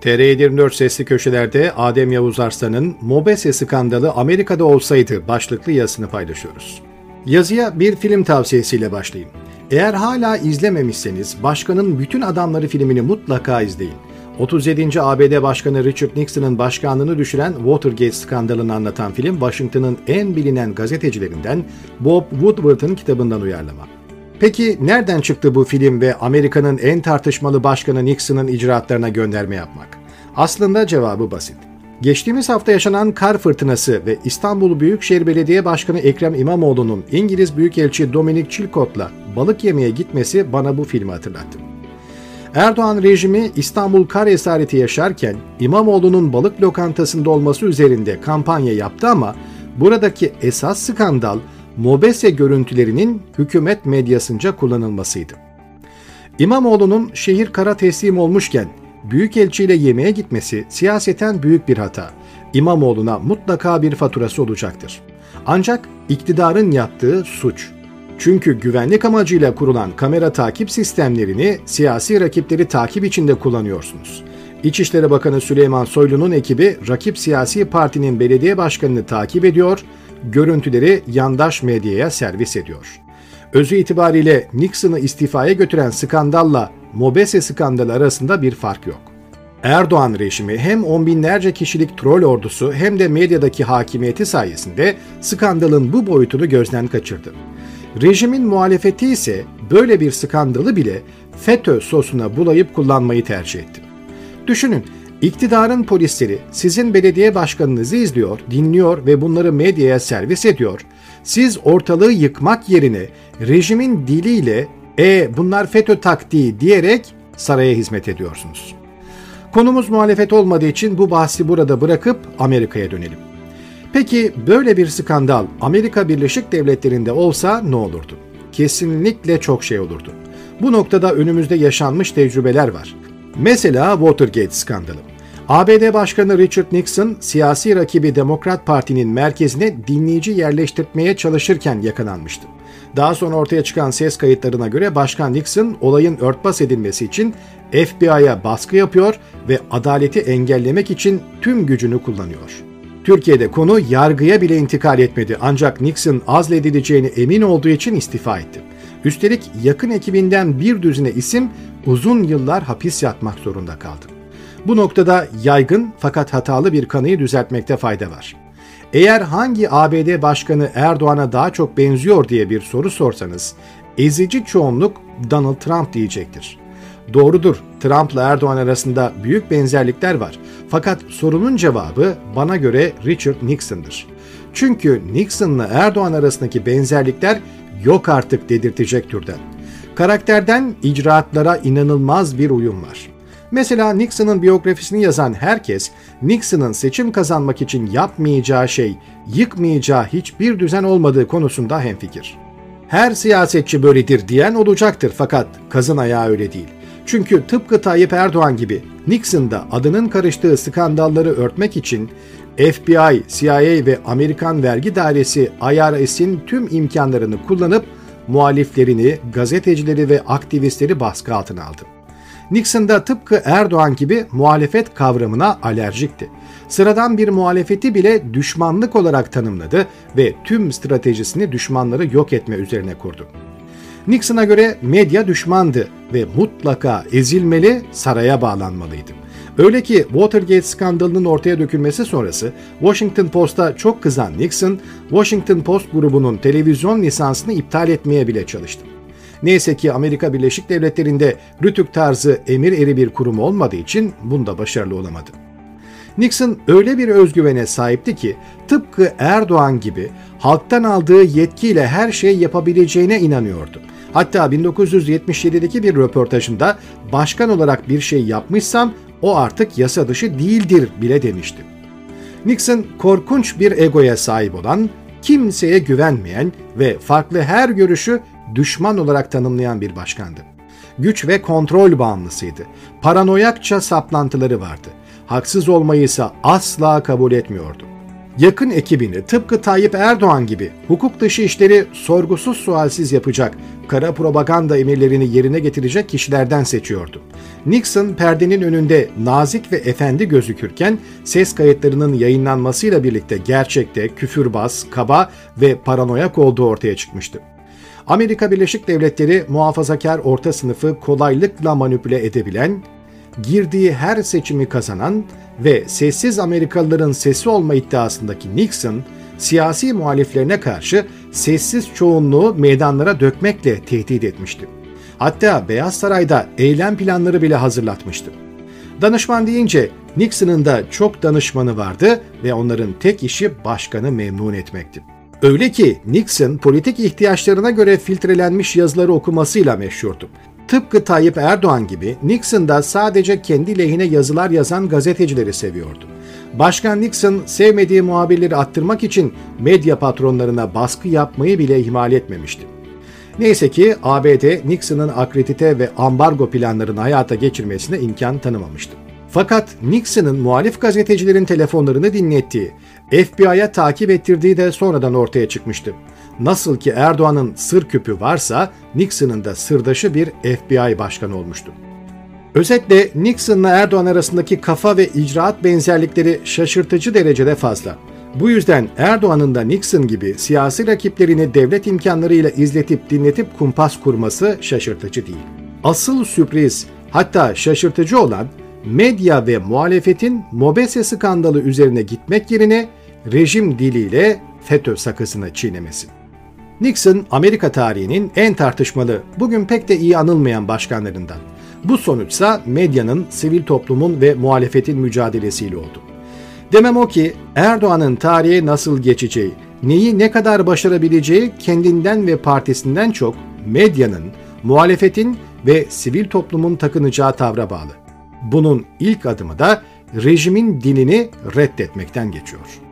TR24 sesli köşelerde Adem Yavuz Arslan'ın Mobese skandalı Amerika'da olsaydı başlıklı yazısını paylaşıyoruz. Yazıya bir film tavsiyesiyle başlayayım. Eğer hala izlememişseniz Başkanın Bütün Adamları filmini mutlaka izleyin. 37. ABD Başkanı Richard Nixon'ın başkanlığını düşüren Watergate skandalını anlatan film Washington'ın en bilinen gazetecilerinden Bob Woodward'ın kitabından uyarlama. Peki nereden çıktı bu film ve Amerika'nın en tartışmalı başkanı Nixon'ın icraatlarına gönderme yapmak? Aslında cevabı basit. Geçtiğimiz hafta yaşanan kar fırtınası ve İstanbul Büyükşehir Belediye Başkanı Ekrem İmamoğlu'nun İngiliz Büyükelçi Dominic Chilcott'la balık yemeye gitmesi bana bu filmi hatırlattı. Erdoğan rejimi İstanbul kar esareti yaşarken İmamoğlu'nun balık lokantasında olması üzerinde kampanya yaptı ama buradaki esas skandal Mobese görüntülerinin hükümet medyasınca kullanılmasıydı. İmamoğlu'nun şehir kara teslim olmuşken Büyükelçiyle yemeğe gitmesi siyaseten büyük bir hata. İmamoğlu'na mutlaka bir faturası olacaktır. Ancak iktidarın yaptığı suç. Çünkü güvenlik amacıyla kurulan kamera takip sistemlerini siyasi rakipleri takip içinde kullanıyorsunuz. İçişleri Bakanı Süleyman Soylu'nun ekibi rakip siyasi partinin belediye başkanını takip ediyor, görüntüleri yandaş medyaya servis ediyor. Özü itibariyle Nixon'ı istifaya götüren skandalla Mobese skandalı arasında bir fark yok. Erdoğan rejimi hem on binlerce kişilik troll ordusu hem de medyadaki hakimiyeti sayesinde skandalın bu boyutunu gözden kaçırdı. Rejimin muhalefeti ise böyle bir skandalı bile FETÖ sosuna bulayıp kullanmayı tercih etti. Düşünün, iktidarın polisleri sizin belediye başkanınızı izliyor, dinliyor ve bunları medyaya servis ediyor. Siz ortalığı yıkmak yerine rejimin diliyle e bunlar FETÖ taktiği diyerek saraya hizmet ediyorsunuz. Konumuz muhalefet olmadığı için bu bahsi burada bırakıp Amerika'ya dönelim. Peki böyle bir skandal Amerika Birleşik Devletleri'nde olsa ne olurdu? Kesinlikle çok şey olurdu. Bu noktada önümüzde yaşanmış tecrübeler var. Mesela Watergate skandalı. ABD Başkanı Richard Nixon siyasi rakibi Demokrat Parti'nin merkezine dinleyici yerleştirmeye çalışırken yakalanmıştı. Daha sonra ortaya çıkan ses kayıtlarına göre Başkan Nixon olayın örtbas edilmesi için FBI'ya baskı yapıyor ve adaleti engellemek için tüm gücünü kullanıyor. Türkiye'de konu yargıya bile intikal etmedi ancak Nixon azledileceğine emin olduğu için istifa etti. Üstelik yakın ekibinden bir düzine isim uzun yıllar hapis yatmak zorunda kaldı. Bu noktada yaygın fakat hatalı bir kanıyı düzeltmekte fayda var. Eğer hangi ABD başkanı Erdoğan'a daha çok benziyor diye bir soru sorsanız, ezici çoğunluk Donald Trump diyecektir. Doğrudur, Trump'la Erdoğan arasında büyük benzerlikler var. Fakat sorunun cevabı bana göre Richard Nixon'dır. Çünkü Nixon'la Erdoğan arasındaki benzerlikler yok artık dedirtecek türden. Karakterden icraatlara inanılmaz bir uyum var. Mesela Nixon'ın biyografisini yazan herkes Nixon'ın seçim kazanmak için yapmayacağı şey, yıkmayacağı hiçbir düzen olmadığı konusunda hemfikir. Her siyasetçi böyledir diyen olacaktır fakat kazın ayağı öyle değil. Çünkü tıpkı Tayyip Erdoğan gibi Nixon da adının karıştığı skandalları örtmek için FBI, CIA ve Amerikan Vergi Dairesi IRS'in tüm imkanlarını kullanıp muhaliflerini, gazetecileri ve aktivistleri baskı altına aldı. Nixon da tıpkı Erdoğan gibi muhalefet kavramına alerjikti. Sıradan bir muhalefeti bile düşmanlık olarak tanımladı ve tüm stratejisini düşmanları yok etme üzerine kurdu. Nixon'a göre medya düşmandı ve mutlaka ezilmeli, saraya bağlanmalıydı. Öyle ki Watergate skandalının ortaya dökülmesi sonrası Washington Post'a çok kızan Nixon, Washington Post grubunun televizyon lisansını iptal etmeye bile çalıştı. Neyse ki Amerika Birleşik Devletleri'nde Rütük tarzı emir eri bir kurum olmadığı için bunda başarılı olamadı. Nixon öyle bir özgüvene sahipti ki tıpkı Erdoğan gibi halktan aldığı yetkiyle her şey yapabileceğine inanıyordu. Hatta 1977'deki bir röportajında başkan olarak bir şey yapmışsam o artık yasa dışı değildir bile demişti. Nixon korkunç bir egoya sahip olan, kimseye güvenmeyen ve farklı her görüşü düşman olarak tanımlayan bir başkandı. Güç ve kontrol bağımlısıydı. Paranoyakça saplantıları vardı. Haksız olmayı ise asla kabul etmiyordu. Yakın ekibini tıpkı Tayyip Erdoğan gibi hukuk dışı işleri sorgusuz sualsiz yapacak, kara propaganda emirlerini yerine getirecek kişilerden seçiyordu. Nixon perdenin önünde nazik ve efendi gözükürken ses kayıtlarının yayınlanmasıyla birlikte gerçekte küfürbaz, kaba ve paranoyak olduğu ortaya çıkmıştı. Amerika Birleşik Devletleri muhafazakar orta sınıfı kolaylıkla manipüle edebilen, girdiği her seçimi kazanan ve sessiz Amerikalıların sesi olma iddiasındaki Nixon, siyasi muhaliflerine karşı sessiz çoğunluğu meydanlara dökmekle tehdit etmişti. Hatta Beyaz Saray'da eylem planları bile hazırlatmıştı. Danışman deyince Nixon'ın da çok danışmanı vardı ve onların tek işi başkanı memnun etmekti. Öyle ki Nixon politik ihtiyaçlarına göre filtrelenmiş yazıları okumasıyla meşhurdu. Tıpkı Tayyip Erdoğan gibi Nixon da sadece kendi lehine yazılar yazan gazetecileri seviyordu. Başkan Nixon sevmediği muhabirleri attırmak için medya patronlarına baskı yapmayı bile ihmal etmemişti. Neyse ki ABD Nixon'ın akredite ve ambargo planlarını hayata geçirmesine imkan tanımamıştı. Fakat Nixon'ın muhalif gazetecilerin telefonlarını dinlettiği, FBI'ya takip ettirdiği de sonradan ortaya çıkmıştı. Nasıl ki Erdoğan'ın sır küpü varsa Nixon'ın da sırdaşı bir FBI başkanı olmuştu. Özetle Nixon'la Erdoğan arasındaki kafa ve icraat benzerlikleri şaşırtıcı derecede fazla. Bu yüzden Erdoğan'ın da Nixon gibi siyasi rakiplerini devlet imkanlarıyla izletip dinletip kumpas kurması şaşırtıcı değil. Asıl sürpriz hatta şaşırtıcı olan medya ve muhalefetin Mobese skandalı üzerine gitmek yerine rejim diliyle FETÖ sakızını çiğnemesi. Nixon, Amerika tarihinin en tartışmalı, bugün pek de iyi anılmayan başkanlarından. Bu sonuçsa medyanın, sivil toplumun ve muhalefetin mücadelesiyle oldu. Demem o ki Erdoğan'ın tarihe nasıl geçeceği, neyi ne kadar başarabileceği kendinden ve partisinden çok medyanın, muhalefetin ve sivil toplumun takınacağı tavra bağlı. Bunun ilk adımı da rejimin dinini reddetmekten geçiyor.